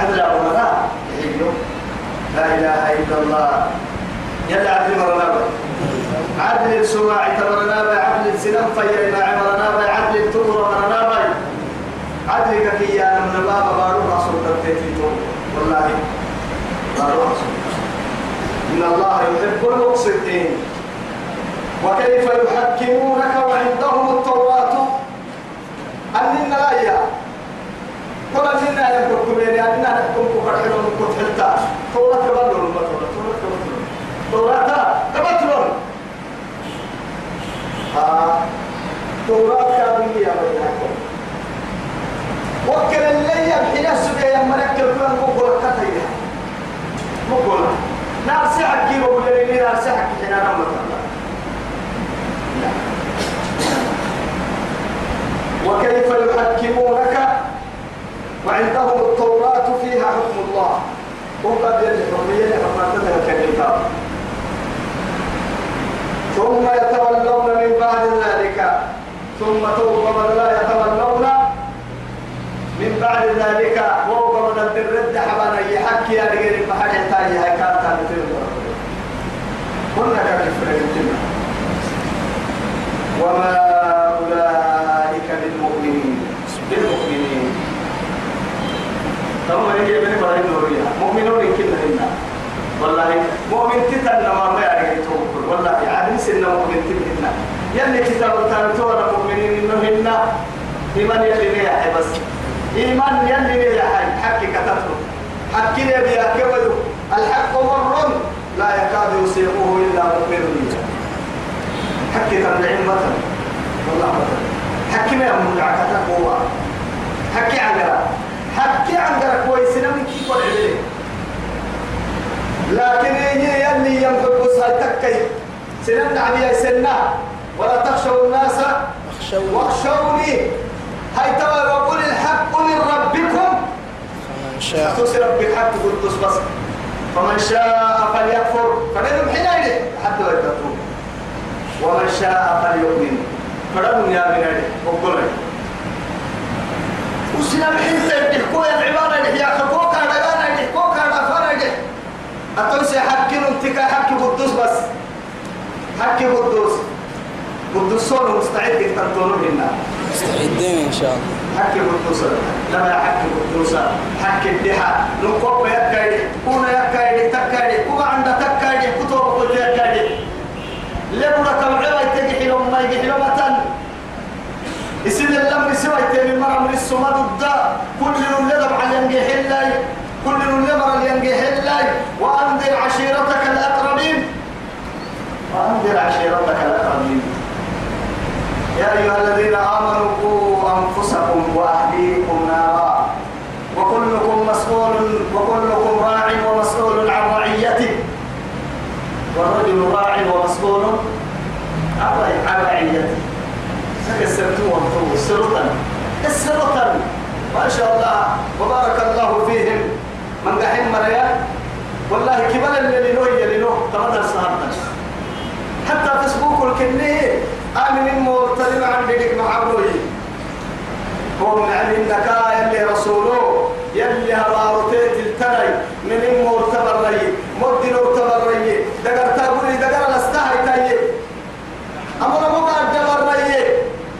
عدل أمراء لا إله إلا الله. يلا عدل مرنا عدل السماع تمرنا عدل السنم فيرنا عمرنا عدل التمر مرنا عدل كيا من الله بارو رسول تبتيتو والله بارو إن الله يحب المقسطين. وكيف يحكمونك وعندهم التوراة؟ أننا لا كل أننا يحكم بيني أننا نحكم كفرحنا من كفرتا توراة كبدل المطورة توراة كبدل توراة كبدل آه توراة كابل يا بني وكل اللي يبحي نفسك يا ملك الكون مقول كتير مقول نار سحك كيلو ولا نار سحك حين أنا مثلا وكيف يحكمونك؟ وعندهم التوراة فيها حكم الله. وقد يجب أن الكتاب ثم يتولون من بعد ذلك. ثم توبة لا يتولون من بعد ذلك. وهو من الرد حبانا يحكي يا رجال البحر يحتاج هاي كانت قلنا كيف وما أولئك بالمؤمنين بالمؤمنين كما يجي من بره النورية مؤمنون كلنا والله مؤمن تتنا ما ما يعني توكل والله يعني سنة مؤمن تتنا يلي كتاب التالتورة مؤمنين إنه هنا. إيمان يلي ليه بس. إيمان يلي حي؟ حكي كتبه حكي لي بيا كبدو الحق مر لا يكاد يصيبه إلا مؤمن. حكي تبعين مثلا والله مثلا حكي ما يمنع عكتك هو حكي عن حكي عن كويس نمي كيف العلم لكن هي يلي ينفق تكي سنن عليها سنة. ولا تخشوا الناس. واخشوني. هاي ترى وقل الحق من ربكم فمن شاء. بالحق قدس بس. فمن شاء فليكفر. فلنم حين حتى يتقون ومن شاء فليؤمن. فرم يا بنادي وقل وسنا بحين تحكوا يا العبارة اللي هي حقوق على أنا حقوق على فرج أتوسع حكي نتكا حكي قدوس بس. حكي قدوس. قدوس صور مستعد هنا مستعدين إن شاء الله. حكي قدوس. لما حكي قدوس. حكي الدحى نقوم يكايد كونا يكايد تكايد كونا عند تكايد كتب كل يكايد لبرا كم عوي تجي لهم ما يجي لهم تن يصير اللم سوى تاني مرة من السماد الدا كل يوم لدب على ينجي حلاي كل يوم لمر ينجي حلاي وأنذر عشيرتك الأقربين وأنذر عشيرتك الأقربين. يا أيها الذين آمنوا قوا أنفسكم وأهليكم نارا. وكلكم مسؤول وكلكم راع ومسؤول عن رعيته. والرجل راع ومسؤول عن رعيته. سكسرتم وأنتم سرطا. السرطا. ما شاء الله. وبارك الله فيهم. من دحين مريا. والله كبل اللي نوه اللي نوه تمدر سهرتا حتى فيسبوك الكنيه آمن المرتدم عن بدك محبوي هو من علمك يلي رسوله يلي هبارتيت التري من المرتبر ري. مد المرتبر ري. دقر تابولي دقر الاستهي تاي أمر مو قاعد دبر ري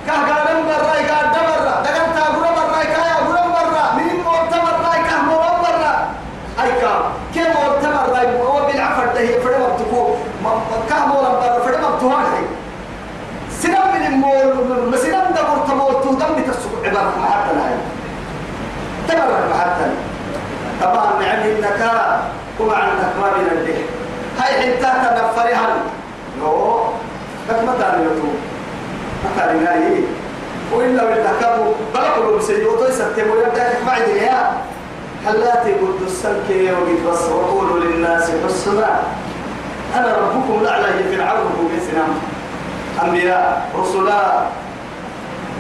كه قادم برا قاعد دبر دقر تابولا برا كايا بولا برا من المرتبر ري كه مو برا أي كام كم مرتبر ري هو بالعفر ده فرد مبتكو كه مو برا فرد مبتوهاي سنم من المول مسنم دبر تمول تودم بتسوق عبارة محتى هاي تبرر محتى طبعا يعني إنك كما عندك ما بين الدين. هاي حتى تنفرها نو لك ما تعرف يتو ما تعرف هاي وإلا وإلا كابو بلقوا بسيوتو يسكتبوا يبدأ ما عندي يا. حلاتي قد السلك وقد بس وقولوا للناس حسنا. أنا ربكم الأعلى فرعون بسنام أنبياء رسلا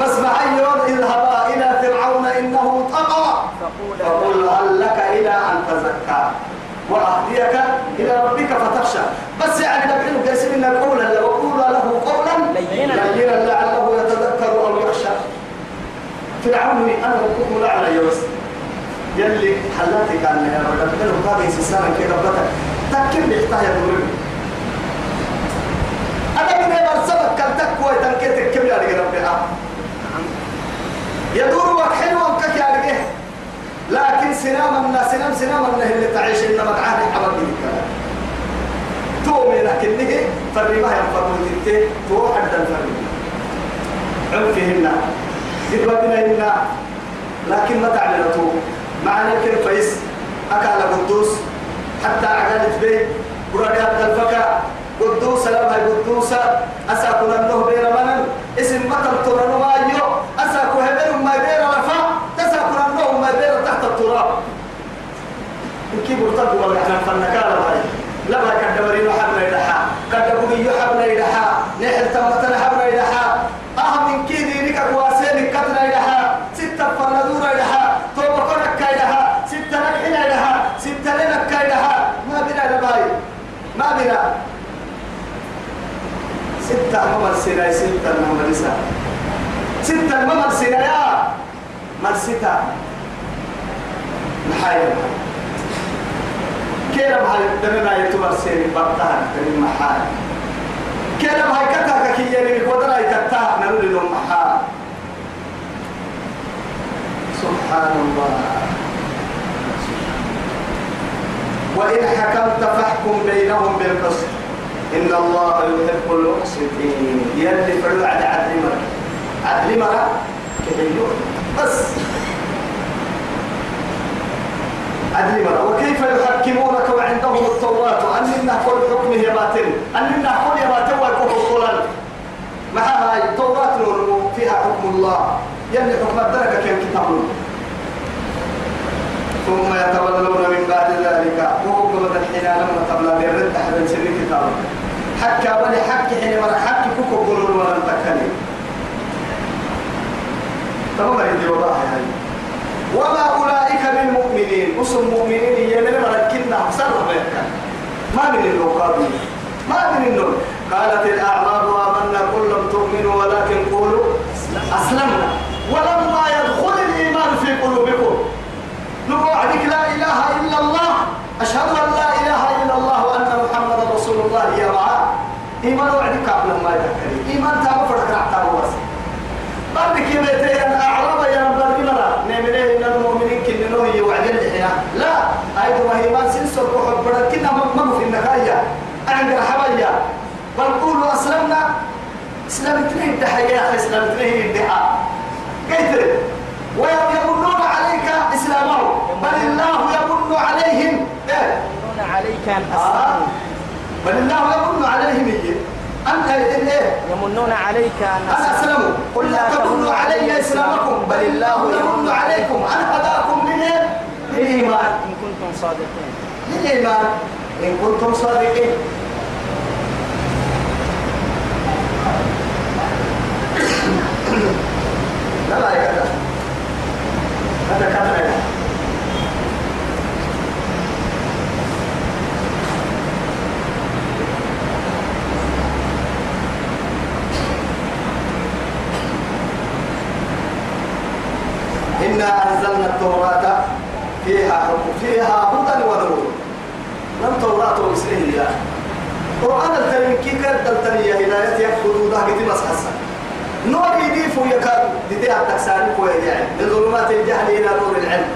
بس معيون اذهبا إلى فرعون إنه طغى. فقل هل لك إلى أن تزكى؟ وأهديك إلى ربك فتخشى. بس يعني نبعين قاسم إن قولا وقول له قولا لينا. لعله يتذكر أو يخشى. فرعون أنا ربكم الأعلى يا بس يلي حلاتي كان يا رب قالوا هذه سنة كده بطل تكم بيحتاج يدورني أنا من هنا سبب كان تكوى تنكيتك كم يا رب يدور وحلو وكك يا لكن سنام الناس سنام سنام الناس اللي تعيش إنما تعاني حمد الكلام تو من كنه فرما ينفرمون تنتي تو حد الفرما عرفهن دبابنا لكن ما تعمل تو معنى كيف فيس؟ أكل قدوس. حتى عقلت برادي عبد الفكا. قدوس لما قدوس. أساكو ننه بين منن اسم مطر ترنو ما يو أساكو هبين ما بين رفا تساكو ننه ما بين تحت التراب كيف ارتدوا ما إحنا فنكالا باي لما كدبرين حبنا يدحا كدبرين حبنا يدحا نحل تمتنا حبنا يدحا أهم كيدي لك واسين كتنا يدحا ستة فندورة يدحا توبة كونك يدحا ستة نكحنا يدحا ستة لنك يدحا ما بنا لباي ما بنا. ستة ممر سنة ستة ممر نساء ستة ممر سنة يا مر ستة محايا كيرا محاي دمنا يتمر سيني بطان تنين محاي كيرا محاي كتا كي يلي قدرا يكتا نقول لهم محاي سبحان الله وإن حكمت فاحكم بينهم بالقسط. إن الله يحب المقسطين. يلي فرد على عدل مرة. عدل مرة كحيو بس. عدل وكيف يحكمونك وعندهم التوراة؟ أن إنه كل حكم هي باطل. أن كل هي باطل ويكون قولا مع هاي التوراة فيها حكم الله. يلي حكم الدرجة كان كتاب ثم يتولون من بعد ذلك. وهم الحين لما تبلى بالرد أحد سن كتاب. حكى بني حكي حين مرة حكي كوكو قولوا ولا تكلم تمام عندي والله يعني وما أولئك بالمؤمنين. أصل مؤمنين يمن مركنا سر ما من اللقاب ما من النور قالت الأعراب آمنا كل لم تؤمنوا ولكن قولوا أسلمنا. ولما يدخل الإيمان في قلوبكم. نوعدك لا إله إلا الله. أشهد أن لا إله إلا الله وأن محمد رسول الله. يا معاه إيمان وعدك قبل ما يذكري إيمان تابو فرق بس بعد كده لا أيضا إيمان سنسر وحب بركنا ممم في النهاية. عند الحبايا بل قولوا أسلمنا. إسلام اثنين تحيا إسلام اثنين الدعاء قلت ويمنون عليك إسلامهم بل الله يمن عليهم. إيه؟ عليك أن آه. أسلموا. بل الله يمن عليهم. إيه؟ أنت إيه؟ يمنون عليك أن أسلموا قل لا تمنوا علي إسلامكم. بل الله يمن عليكم. أن هداكم؟ للإيمان. إن كنتم صادقين. للإيمان. إن كنتم صادقين. لا لا يا كذا. هذا كذا. إنا أنزلنا التوراة. فيها فيها هدى ونور. لم توراة وإسرائيل يا قرآن الكريم كي كانت تلتنية هداية يفقدوا ده قد مسحسا نور يضيف يكاد دي التكساري كويس يعني من ظلمات الجهل إلى نور العلم.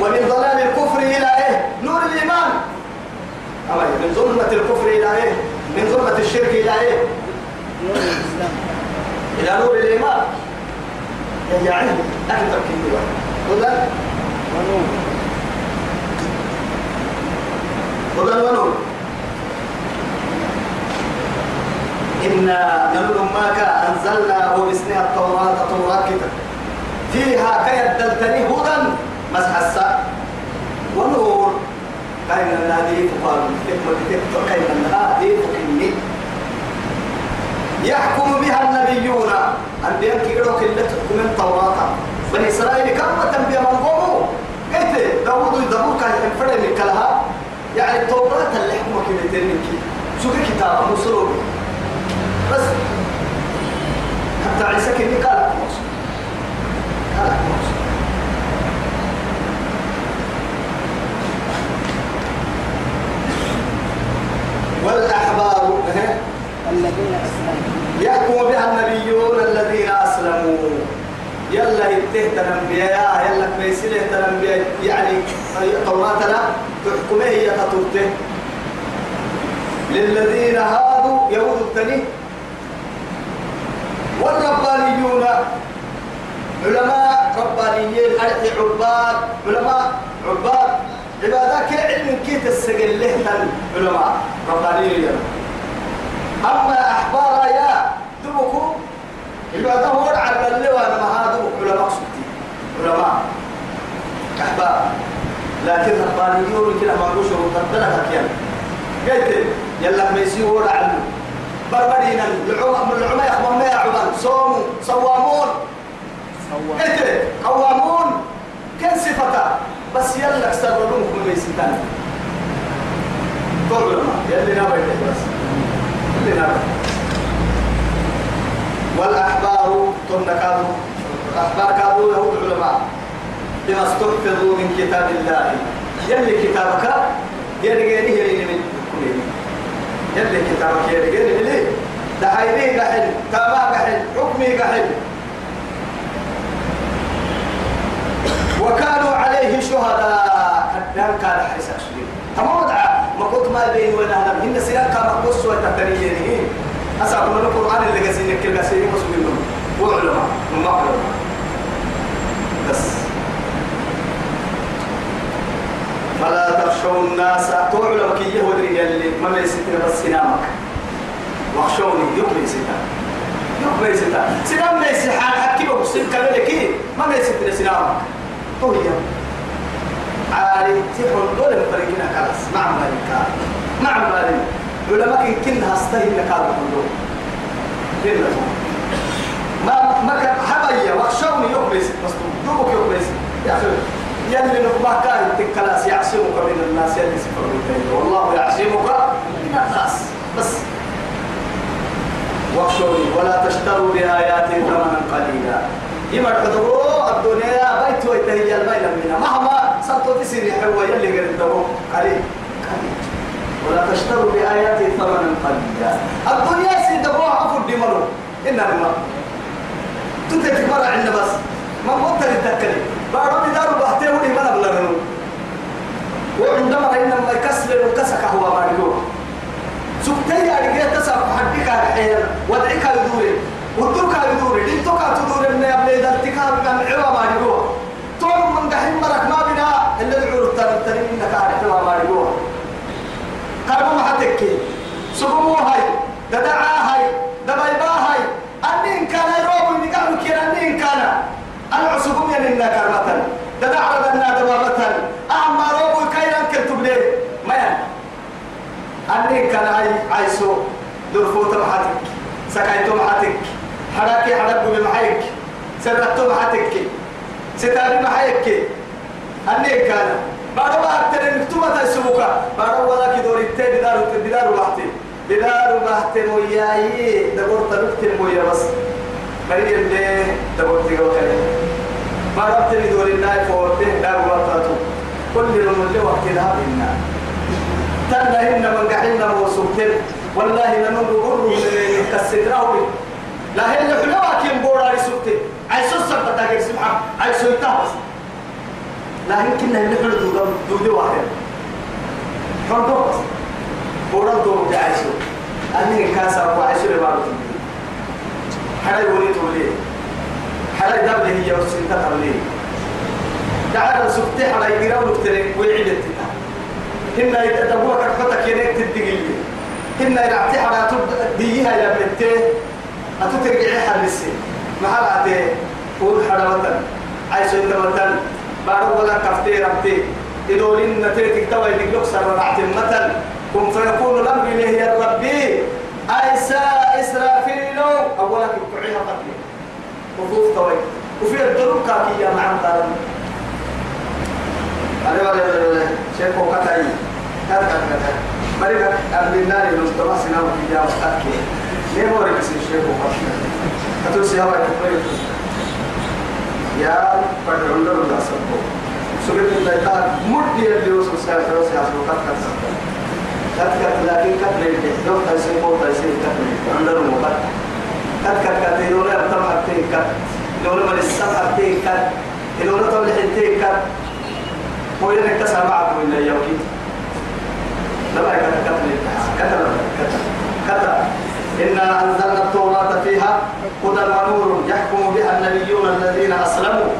ومن ضلال الكفر إلى إيه؟ نور الإيمان. من ظلمة الكفر إلى إيه؟ من ظلمة الشرك إلى إيه؟ نور الإسلام إلى نور الإيمان. يعني أكثر كثير هدى ونور هدى ونور إنا نمر ماك أنزلنا باسمها التوراة توراة كتاب فيها كيدلتني هدى مسح الساء ونور. كاين النادي كتب كاين النادي فكني يحكم بها النبيون. أنبياء كيرو كلة من التوراة بني إسرائيل كم تنبيه من قومه قلت داود يدبر كان ينفرد من كلها. يعني التوراة اللي حكمه كلمتين من كي شو في كتاب؟ مصروف. بس. حتى عيسى كني قال مقصود قال مقصود ته تنبيا يلا ميسله تنبيا يعني قوماتنا تحكمه هي تطرته للذين هادوا يهود التنين والربانيون علماء ربانيين عباد علماء عباد عبادك علم كيت السجل له علماء ربانيين أما أحبار يا دبكو عبادة هو على اللي وأنا ما هذا علماء سبتي علماء أحبار لكن ربانيون كده ما نقولش وقدرها كيان قلت يلا ما يسيور علم بربرين العلماء العلماء يخبرون ما يعبدون صوموا صوامون قلت قوامون كان صفتا بس يلا اكسر يسيتان طول علماء يلي نابي بس يلي نابي والأحبار تنكادوا الأحبار كادوا يهود العلماء. بما استحفظوا من كتاب الله. يلي كتابك يلي غيره يلي من يلي. كتابك يلي غيره ليه دحيني قحل تابع قحل حكمي قحل. وكانوا عليه شهداء. كان كان حريص أشري تمام دعا ما كنت ما بين وين أنا هن سيان كان مقص وتتريين أسأل من القرآن اللي قاسين كل قاسين مسلمين. وعلماء من علماء. بس. فلا تخشوا الناس. تعلم كي يهودي يلي ما ليستنا بس سنامك. واخشوني. يقبل ستا يقبل ستا سنام ليس حال حكي بقصين كذلك ما ليستنا سنامك. طوية عالي تحول دول فريقنا خلاص. مع مالك. مع مالك. علماء كنها استهل هذا كله ما ما كان حبيا واخشوني يقبل بس دوبك يقبل يا أخي يلي نقبا كان تكلاس يعصمك من الناس. يلي سفر والله يعصمك من الناس. بس. واخشوني. ولا تشتروا بآياتي ثمنا قليلا. يما الحضور الدنيا بيت ويتهي البين منا مهما صرتوا تسيري حوا يلي قد الدبو قليل ولا تشتروا بآياتي ثمنا قليلا. الدنيا سيدبوها عفو الدمر إنما تتك مرة عندنا بس. ما مطر التكلي بارو بدارو بحتيه ولي ما نبلغنو وعندما إنما يكسر وكسك هو بارجوه سبتي أرجع تسا حدك الحين ودعك يدوري ودك يدوري دينتك تدوري من يبلي دلتك من عوا بارجوه توم من دحين مرك ما بنا إلا العور ترى إنك عارف ما بارجوه كرم ما حتكي سبمو هاي ددعا هاي دبيبا هاي أنين كان يروب يقعد كنا أنين كان العصبهم يننا كرمة ددعا لنا دبابة أما روب كيران كتب ليه ما يعني أني كان عاي عايسو درفوت محاتك سكايتو محاتك حراكي حرق بمحيك سرقتو محاتك ستاري محيك أني كان بعد ما أكتر المكتوبة تسوكا بعد ولا كدور التاني دارو بدارو بحتي. بدارو بحتي موياي دبور تلوكتي مويا بس. مريم ليه دبور تيغوكالي بعد أكتر دور الناي فورتي دارو بحتاتو كل يوم اللي وقت ذهب النار تنا هن من قحنا وسوتين والله نمر قر كسدراوي لا هن حلوة كيم بورا سوتين عايز سوسر بتاعك سبحان عايز سويتها بس لا يمكن إن نحن دودو دودو واحد. فرضو بس بورا دو جايسو أني كاسر وعايشو لبارو حلا يولي تولي. حلا دبل هي وسنتا تولي. تعال سبتي حلا يقراو نكتري ويعيد هنا يتدبوا كرفتك ينك تدقلي هنا يلعتي على تب ديها يا بنتي أتترجعي حرسي محل عتي قول حرمة عايش أنت مثلا بارو ولا كفتي ربتي إدولين نتيتك توا يدقلق سر رعتي مثلا كن فيكون الأمر إليه يا ربي. أيسا إسرافيل. أولا كبعيها قتلي وفوف توي وفي الدروب كاكي يا معم قال أنا ولا ولا شيخ وقتاي. كذا كذا كذا مريض قبل النار المستوى سنام في جام تاكي ليه هو رئيس الشيخ وقتاي أتو سيها وين يا بدر الله الله سبحانه. سبحانه الله مدي اللي وصل ساعة ثلاثة ساعة وقت كذا كذا لكن ليه يوم تايسين مو تايسين كذا عندنا موقت كذا كذا كذا يقول لي. أبتم حتى كذا لو لما السمع تيكا لو لما تبلح تيكا هو يلك تسعى معكم إلا يوكي. كتب كتب كتب كتب. إنا أنزلنا التوراة فيها هدى ونور يحكم بها النبيون الذين أسلموا.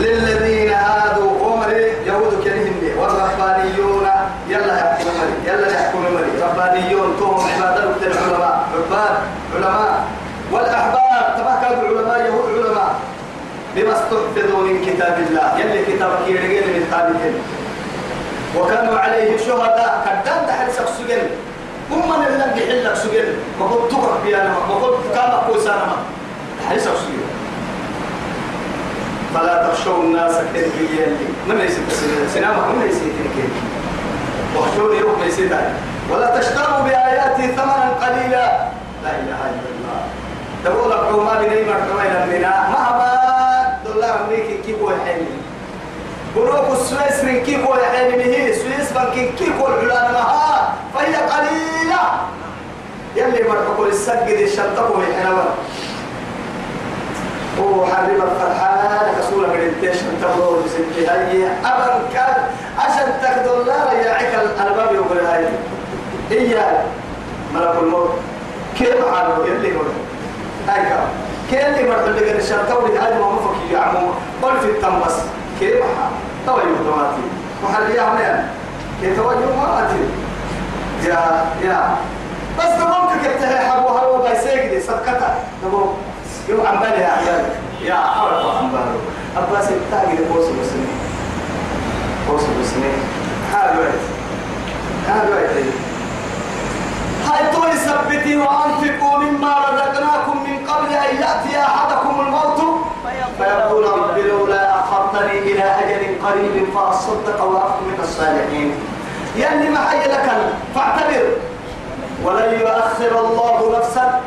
للذين هادوا عمر يهود كريم والرهبانيون يلا يحكم مري يلا يحكم مري رهبانيون توهم عبادة العلماء عباد علماء. والأحبار تبع كانوا علماء يهود علماء بما استحفظوا من كتاب الله. يلي كتابك يرجل من تابعين وكانوا عليه شهداء. كدام تحت سكسجن هم من اللي يحلك سجن ما قلت تقرأ بيانا ما. قلت كما كوسانا تحت سكسجن فلا تخشوا الناس كنكي يلي. من ليس سنامة من ليس كنكي واخشوني يوم ليس ولا تشتروا بآياتي ثمنا قليلا. لا إله إلا الله. تقول لك عمان لي مرحبا لنا مهما أمريكي كيف هو الحين بروك السويس من كيف هو الحين هي سويس بنك كيف هو العلان مها فهي قليلة. يلي مرحبا للسجد الشنطة الحين هو حبيب الفرحان. رسول بريتيشن تبرو بسنتي هاي. أبن كان عشان تاخذ الله يعيك الباب يقول هاي. هي ملك الموت. كيف عارف يلي يقول. هاي كم كيف اللي مرحل لك الشرطة ولي هاي ما مفك يا عمو. قل في التنبس. كيف؟ توجه دواتي محل يا عميان كيف توجه ما أتي؟ يا يا. بس تمامك كيف تهي حبوها لو بايسيك صدقتها تمام يوم عم بالي يا عيال يا عرف عم بالي أباس التاجر بوس بسني بوس بسني هذا وقت. هذا وقت. هاي طول ثبتي وأنفقوا مما رزقناكم من قبل أن يأتي أحدكم الموت؟ فيقول رب لولا أخرتني إلى أجل قريب فأصدق وأكن من الصالحين. يلي ما حي لك فاعتبر. ولن يؤخر الله نفسا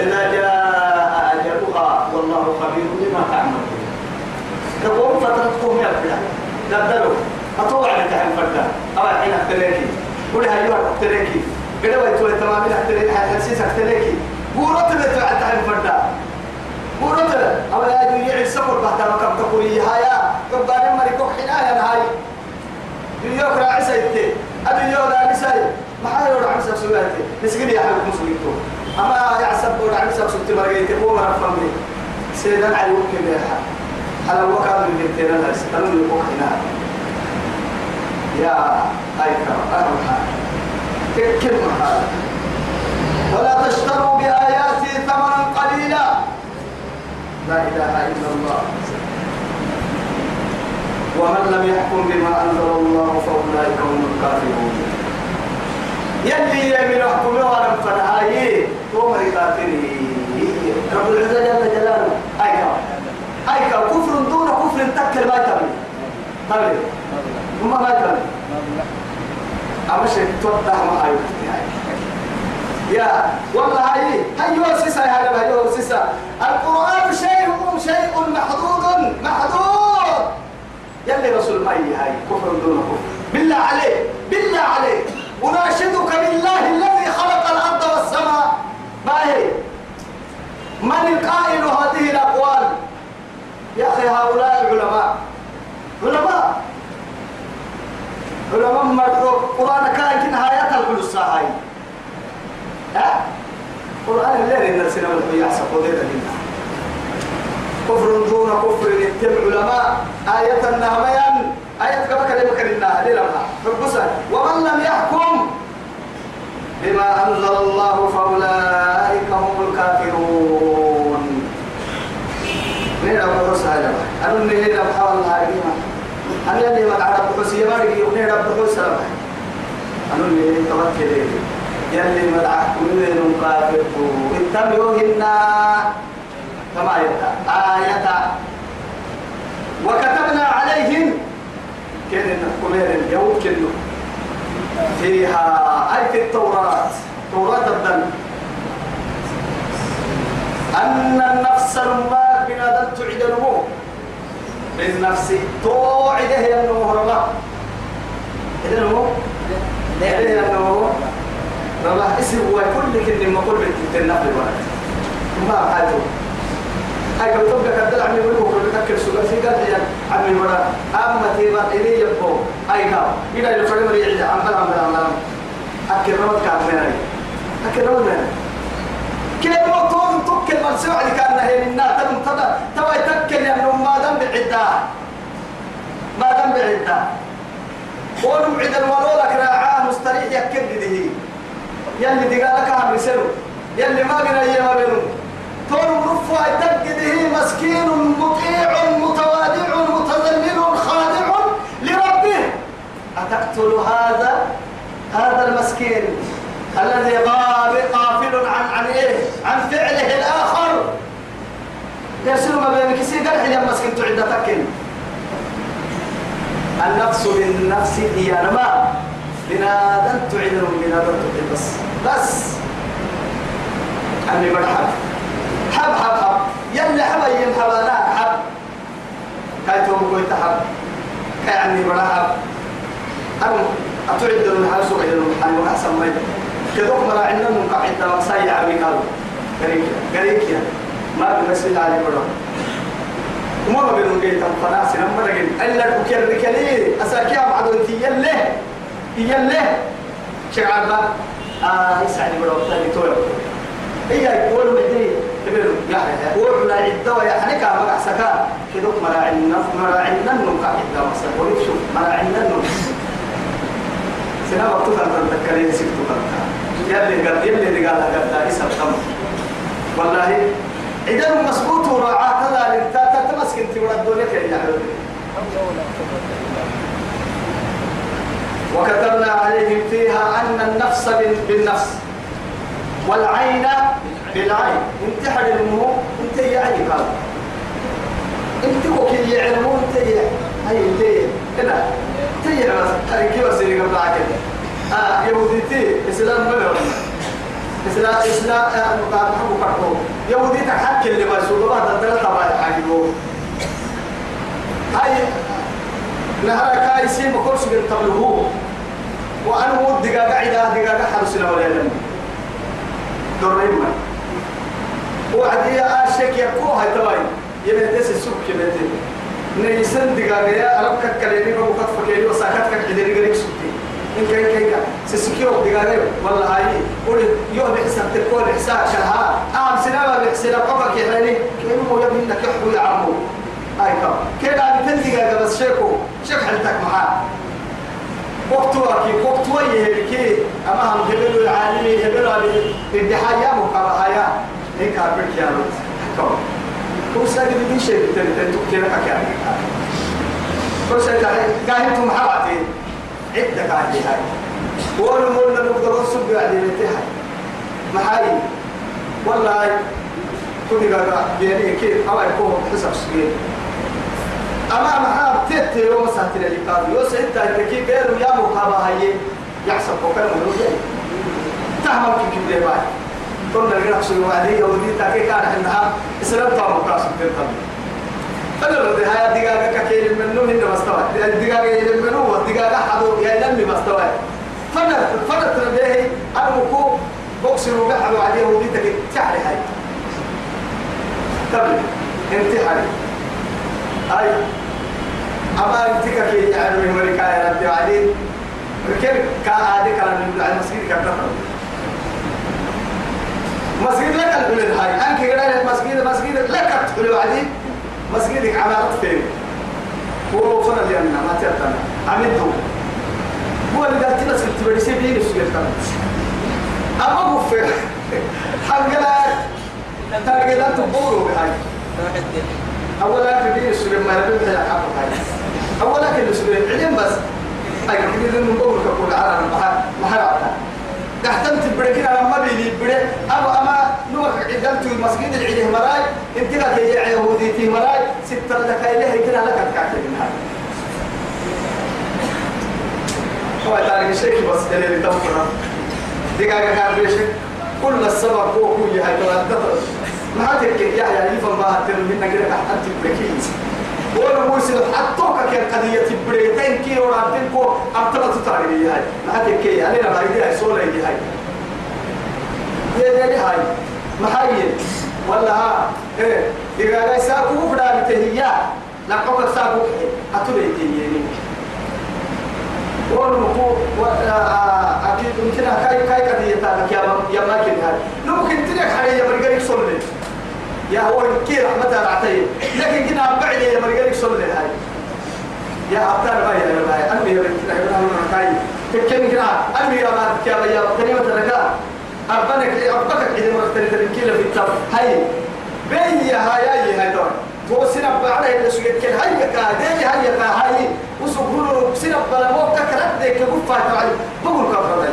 إذا جاء أجلها. والله خبير بما تعملون. تقوم فترتكم يا فلان دبدلوا أطوع لك عن فردا أو الحين أختليكي قولي هيوها أختليكي قد ويتوا تمامين أختليكي حسيس أختليكي بورت بيتوا عن عن فردا. بورت أو لا يجي يعيد سفر بعد ما كم تقولي هيا قبل ما يكون حنايا هاي. يوك راعي سيدتي أبي يوك راعي سيدتي ما حد يورع عن سبسولاتي نسقي يا حبيب مسلمتو أما يعصب ورع عن سبسولتي مرقيتي هو مرفم لي سيدنا علي وكي بيها على وكاد من بنتين الله استنوا يقوم هنا يا أيكا أرحى كلمة هذا ولا تشتروا بآياتي ثمنا قليلا. لا إله إلا الله. ومن لم يحكم بما أنزل الله فأولئك هم الكافرون يلي يمين حكم ولم فنهاي هو مريضاتني رب العزة جل جلاله. أيها أيها كفر دون كفر تكل ما يتبني تبني ثم ما يتبني أما شيء ما أيوه يا والله هاي هاي سيسا هذا هاي سيسا. القرآن شيء شيء محدود محدود يلي رسول ما هاي كفر دون كفر. بالله عليك بالله عليك. أناشدك بالله الذي خلق الأرض والسماء. ما هي من القائل هذه الأقوال؟ يا أخي هؤلاء العلماء. علماء. علماء مرحو قرآن كان نهاية الحلوس هاي ها؟ قرآن الليل إن السنة والحياة يحسب ودير كفر دون كفر اتبع علماء آية النهميان. آية كما كلمة كلمة للما فبسا ومن لم يحكم بما أنزل الله فأولئك هم الكافرون. نيرا بحوس هذا أنا نيرا بحول العالمين أنا اللي ما تعرف بحوس يبارك نيرا بحوس هذا أنا اللي توكل يلي تعرف من كافر. اتبعوهن كما يتا آية. وكتبنا عليهم. كان كمير اليوم كنو فيها في التوراة. توراة الدم. أن النفس ما بنا دل تعيد نمو بالنفس توعده يا نمو رما إذا نمو إيه أنه والله اسم هو كل كل ما كل بتتنفذ ولا ما حاجة هاي لو تبقى كدل عمي بقول كل تكر سوق في قال يا عمي ولا أما تيبا إلي يبقى أي كاو إذا اللي فريم ريعي عمل عمل عمل أكل رمض كافينا أكل رمض من كيف ما تون تكل من سوى اللي كان هي منا تم تدا توا يتكل يعني ما دام بعدا ما دام بعدا ونم عدا الولولك راعاه مستريح يكد به يلي دقالك هم يسلو يلي ما قنا يما بينهم تون رفع تجده مسكين مطيع متواضع متذلل خاضع لربه. أتقتل هذا؟ هذا المسكين الذي غاب غافل عن عن إيه عن فعله الآخر. يرسل ما بينك سي قال يا مسكين تعد تكن. النفس بالنفس هي نما بنادم تعدهم بنادم تعد بس بس. أمي مرحب حب حب حب. يلي حب يم حبانا حب. كاي توم كوي تحب كاي عني مرحب أنا أتعد من حال سوق إلى المحل وأحسن ما كذوك مرا عندنا من قاعدة مسايا عمي قالوا قريك قريك يا ما بنسل عليه مرة. وما ما بينهم جيت القناة سنم مرة جيت إلا بكير ركلي أساكيا معدوتي يلي يلي شعب آه يسعني مرة وثاني توي هي يقول مدري تبيرو يعني يقول لا عدة ويا حنيكا ما أحسكا كذوك مرا عندنا مرا عندنا من قاعدة مسا ونشوف مرا عندنا سنا وقت كان تذكرين سكتو يلي قد يلي قال قد إسا الخمر؟ والله إذا مسبوط وراعاة هذا لنتا تمسك انت وردوا لك يا وكتبنا عليهم فيها أن النفس بالنفس. والعين بالعين. انت المو انت يا عين قال انت وكيل يعلمون انت يا هاي انت كده. انت يا كيف سيري قبل عكده آه يهوديتي إسلام ملهم اسلام إسلام مقام حبو كرتو يهودي تحكي اللي يسوق بعد الثلاثة بعد حاجبو هاي نهار كاي سيم كورس بالتبلغو وأنا مود دقاقة عدا دقاقة حرسنا ولا يلم. دورين ما. وعدي أشك يكو هاي تباين. يبتس السوق كبتي نيسن دقاقة يا أرب ككليني بمقط سسكيو دقاقة والله هاي قول يوم بحسن تقول حساب شهر آم سنابا بحسن قفك يحرني كينو يبني لك يحبو يعمو. هاي كم كيف عم تندقاقة بس شيكو؟ شيك حلتك معاه. وقتها كي وقتها يهلكي أما هم هبلوا العالمي هبلوا الدحايا مقابحايا هيك عبرك يا رب. كم هو ساقي بدي شيء تاني تاني تكتير كأكيد هو ساقي قاعد توم حواتي. عدة قاعد هاي وأنا مولا نقدر نصب قاعد ينتهي محاي والله كل قاعد يعني كيف؟ أو يكون حسب سجين أما محاب تيت يوم ساتنا اللي قال يو سيد تاكي غير يا مقابا هي يحسب بكر من وجهي. تهم كي كبر باي كنا نقرأ شو وعدي يودي تاكي كان عندها إسلام تام مقاصد تنتم أنا لو هاي الدجاجة ككيل منو بوكس وقع عليه ودي تاكي تعري هاي. تبلي انتحاري أي. أما أنت كي يعني من مريكا يا ربي وعدين كيف كأهدي كلام من المسجد كتر مسجد لك البلد هاي. أنك قال مسجد؟ مسجد لك تقول وعدين مسجدك عمارة فين؟ هو اللي أنا ما ترتنا عملته هو اللي قال تنا سكت بدي سيبين السجل كمان أما فين حنقلا تلقى تبورو بهاي أولا في دين السلم ما يبين تلا حق هاي أولا كل السلم علم بس. هاي كده من قول كقول على المحل محل عطا تحتمت بركنا لما بيلي بري أبو أما نوك عدلت المسجد العليه مراي. أنت لك يا يهودي في مراي. ستة لك إليه كده لك الكعكة من هاي هو تاريخ الشيخ بس اللي تفكر. دقاقة كان بيشك كل السبب هو كل هاي ما تك يا يا يفهم ما هتر منا كده تحت بكيس ولا موسى حطوك كان قضية بريتين كي ورانتين كو أبطلت تاريخي هاي؟ لحد كي أنا لما هيدي هاي سولا هيدي هاي. يا دي هاي محيي. ولا ها إيه لا يساقوا فدا بتهيا نقوك ساقوا أتولي تيجي ونمكو أكيد يمكن كاي كاي قضية تاعك يا يا ما كن هاي ممكن تريك حاليا مرجعك صلي يا هو كي رحمة الله عليه لكن كنا بعد يا مرجعك صلي هاي يا أبطال باي يا باي أمي يا بنت أنا كاي تكلم كنا أمي يا بنت يا يا كلمة رجاء أبنك أبنك إذا مرت تريد كيلو في التاب هاي يا على اللي سجد كل هاي كا دي هاي كا هاي وسقولوا سنب بلا مو تكرت ديك كفا تبعي بقول كفر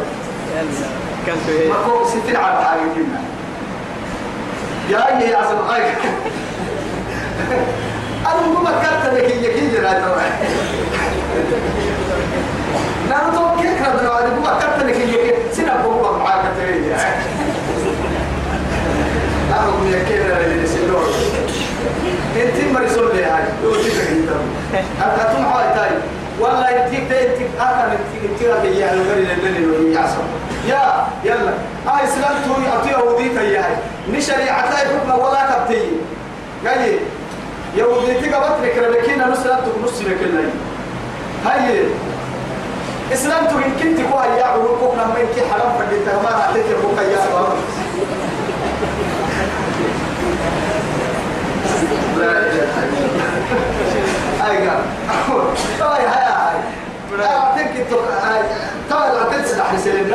دي ما هو ستين على حاجة كنا يا أي يا عزم هاي أنا مو مكرت لك هي كي جرا ترى نحن تو كيف كنا بنوعد مو مكرت لك كي سنب بقول معاك تري أنا لك كيف اللي نسيلون إنت مرسول لي هاي تيجي انت انت تم حاي تاي والله انت انت أنا انت انت يا الغري اللي اللي يعصب يا يلا هاي اسلام تو يعطي يهودي هي هاي ني شريعتها حكم ولا كبتي قال يهودي تقبط لك ربكينا نسلم نص لك اللي هاي اسلام تو ان كنت كو هيا عروقك لما انت حرام فديت ما راحتك بك يا لا إله إلا الله أيوه طيب هاي هاي لا تنسى حسين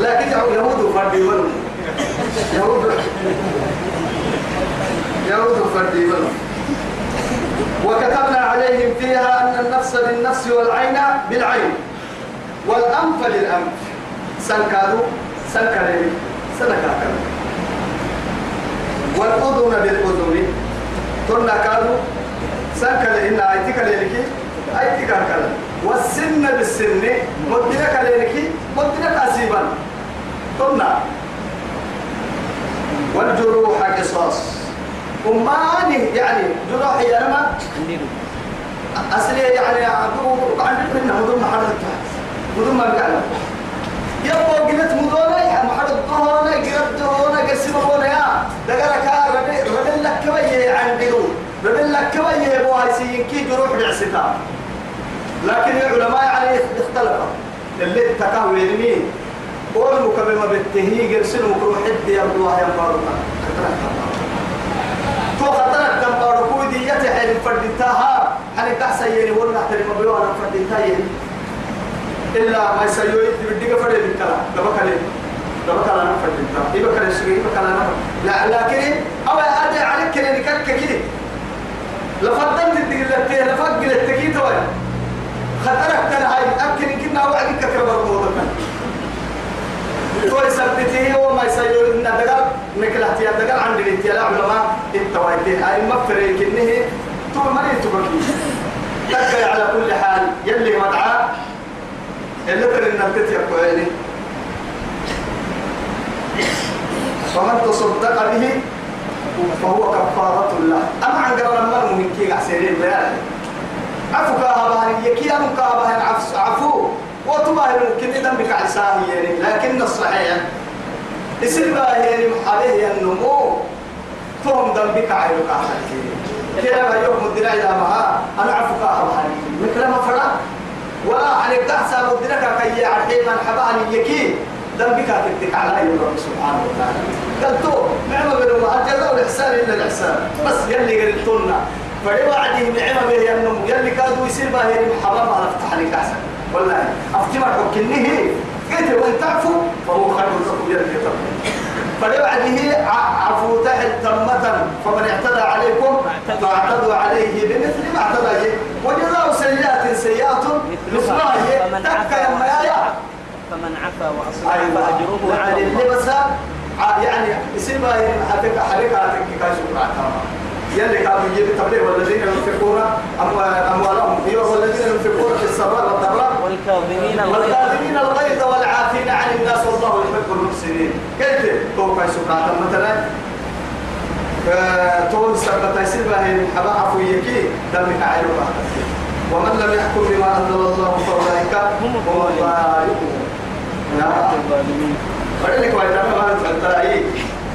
لا يهود فردي يهود يهود فردي وكتبنا عليهم فيها أن النفس بالنفس والعين بالعين. والأنف للأنف. سنكادو سنكادو سنكادو. والأذن بالأذن. تنا كادو سنكادو إن أيتك ليلكي أيتك كلا والسن بالسن مدنك ليلكي مدنك أسيبا. تنا والجروح قصاص. وماني يعني جروح يا لما أصلي يعني عدو عندك منها مدن محرد مدن ما بقعنا يبقى قلت مدونا يا محرد هنا قرد هنا قسم هنا يا دقالك ربي ربي لك كبيه عندو ربي لك كبيه سينكي جروح بعستا لكن العلماء يعني اختلفوا. اللي تكاوي مين قول مكبما بالتهيج يرسلوا مكروح حد يبدو هاي مباركة تو خطرت دم باركو دي يتحل فردتها. حن تحسن يلي ولا تحترم بيوانا فردتها يلي إلا ما يسيوي بديك فرد الكلا دبك عليه. دبك نفر الكلا يبقى يسوي يبقى لا لكن أو أدي عليك كده نكك كده لفضلت الدقيقة لتيه لفقل التكيت وين؟ خطرك ترى هاي أكن كنا وعدك كبر موضوعك تو يثبته وما يسير إن دقل نكلت يا دقل عند الاتيال علماء التوائتين أي مفرق إنه تو ما يتبكي تبقى على كل حال يلي مدعى اللي ترى النبتة يقويني فمن تصدق به فهو كفارة الله أما عن قرار المرء من كي عسيرين بيان عفو كهبان يكي أم كهبان عفو وتباهر ممكن إذا بك عساه يعني لكن الصحيح. اسم باهر عليه النمو. فهم ذنبك عينك أحد كده ما يوم الدنيا إذا ما أنا عفو كهبان مثل ما فرق. ولا عن الدحسة مدركة كي يعرفين من حبان يكي ذنبك تدك على رب سبحانه وتعالى. قال تو نعمة من الله. الجزاء والإحسان إلا الإحسان. بس يلي قلتلنا فلي وعده نعمة به النمو يلي كادوا يصير باهي محرم على فتح لك أحسن. والله أفتمر حكنه قلت وإن تعفو فهو خير لكم. يلي كتب فلي وعده عفو تحت تمة. فمن اعتدى عليكم فاعتدوا عليه بمثل ما اعتدى عليه. وجزاء سيئات سيئات مثلها تكا يا فمن عفا وأصلح أيوة. فأجره على يعني الله. بس يعني ما حتك حركاتك كايسو بعتها يلي كانوا يجيب التبليغ والذين ينفقون أموالهم. في والذين ينفقون في السراء والضراء. والكاظمين الغيظ. والكاظمين الغيظ والعافين عن الناس والله يحب المحسنين. كيف؟ تو كايسو بعتها مثلا. طول سبت سلبة هي حبا عفويكي دمك عيلوها ومن لم يحكم بما أنزل الله فأولئك هم الظالمون يا الظالمين فلك وإذا ما أنت أي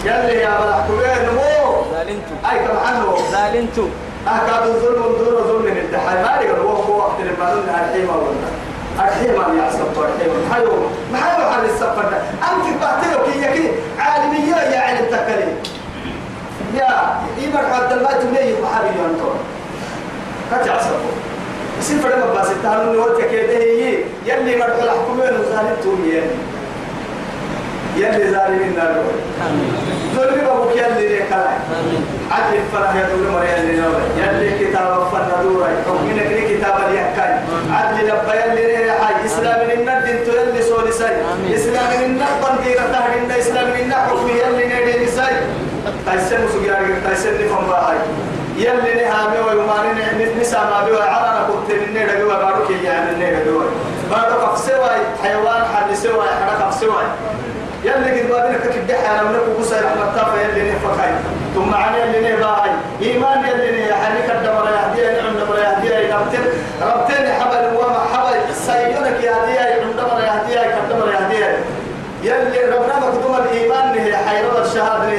يلي يا ملحكمين مو ظالمتم أي كم عنه؟ ظالمتم أكاد الظلم دون ظلم الامتحان ما يقول هو هو وقت لما قلنا الحيمة ولا الحيمة يا سبب الحيمة محيو محيو حال السفر أنت بعتلو كي يكي عالمية يا علم تكلي يا إيمان حد ما تمني محاري ينطر كتع سبب يصير فرما بس التهلم نوتك كده هي يلي مرحلة حكومة وزالت تومي يلي ظالمين نار ظلم أبوك يلي ليك آمين عدل الفرح يا دولة مريم لنوي يلي كتاب فندورا حكمنا كري كتاب اليحكاي عدل لبا يلي ريه حي إسلام من الدين تو يلي سولي ساي. إسلام من البن ديرة تهدين إسلام من حكم يلي نيدي ساي تايسن مسوغيار تايسن نفهم باهاي يلي نهامي ويماني نسا ما بيوا عرانا كنت من نيدا بيوا بارو كي يعني نيدا بيوا بارو كفسواي حيوان حد سواي حدا كفسواي يلي قد بابنا كتب دحى أنا منك وقصة رحمة تافة يلي نفكاي ثم عن يلي نباهي إيمان يلي نحنك الدمر يهديها نعم دمر يهديها ربتين ربتين حبل وما حبل سيونك يهديها نعم دمر يهديها كدمر يهديها يلي ربنا مكتوم الإيمان هي حيرة الشهادة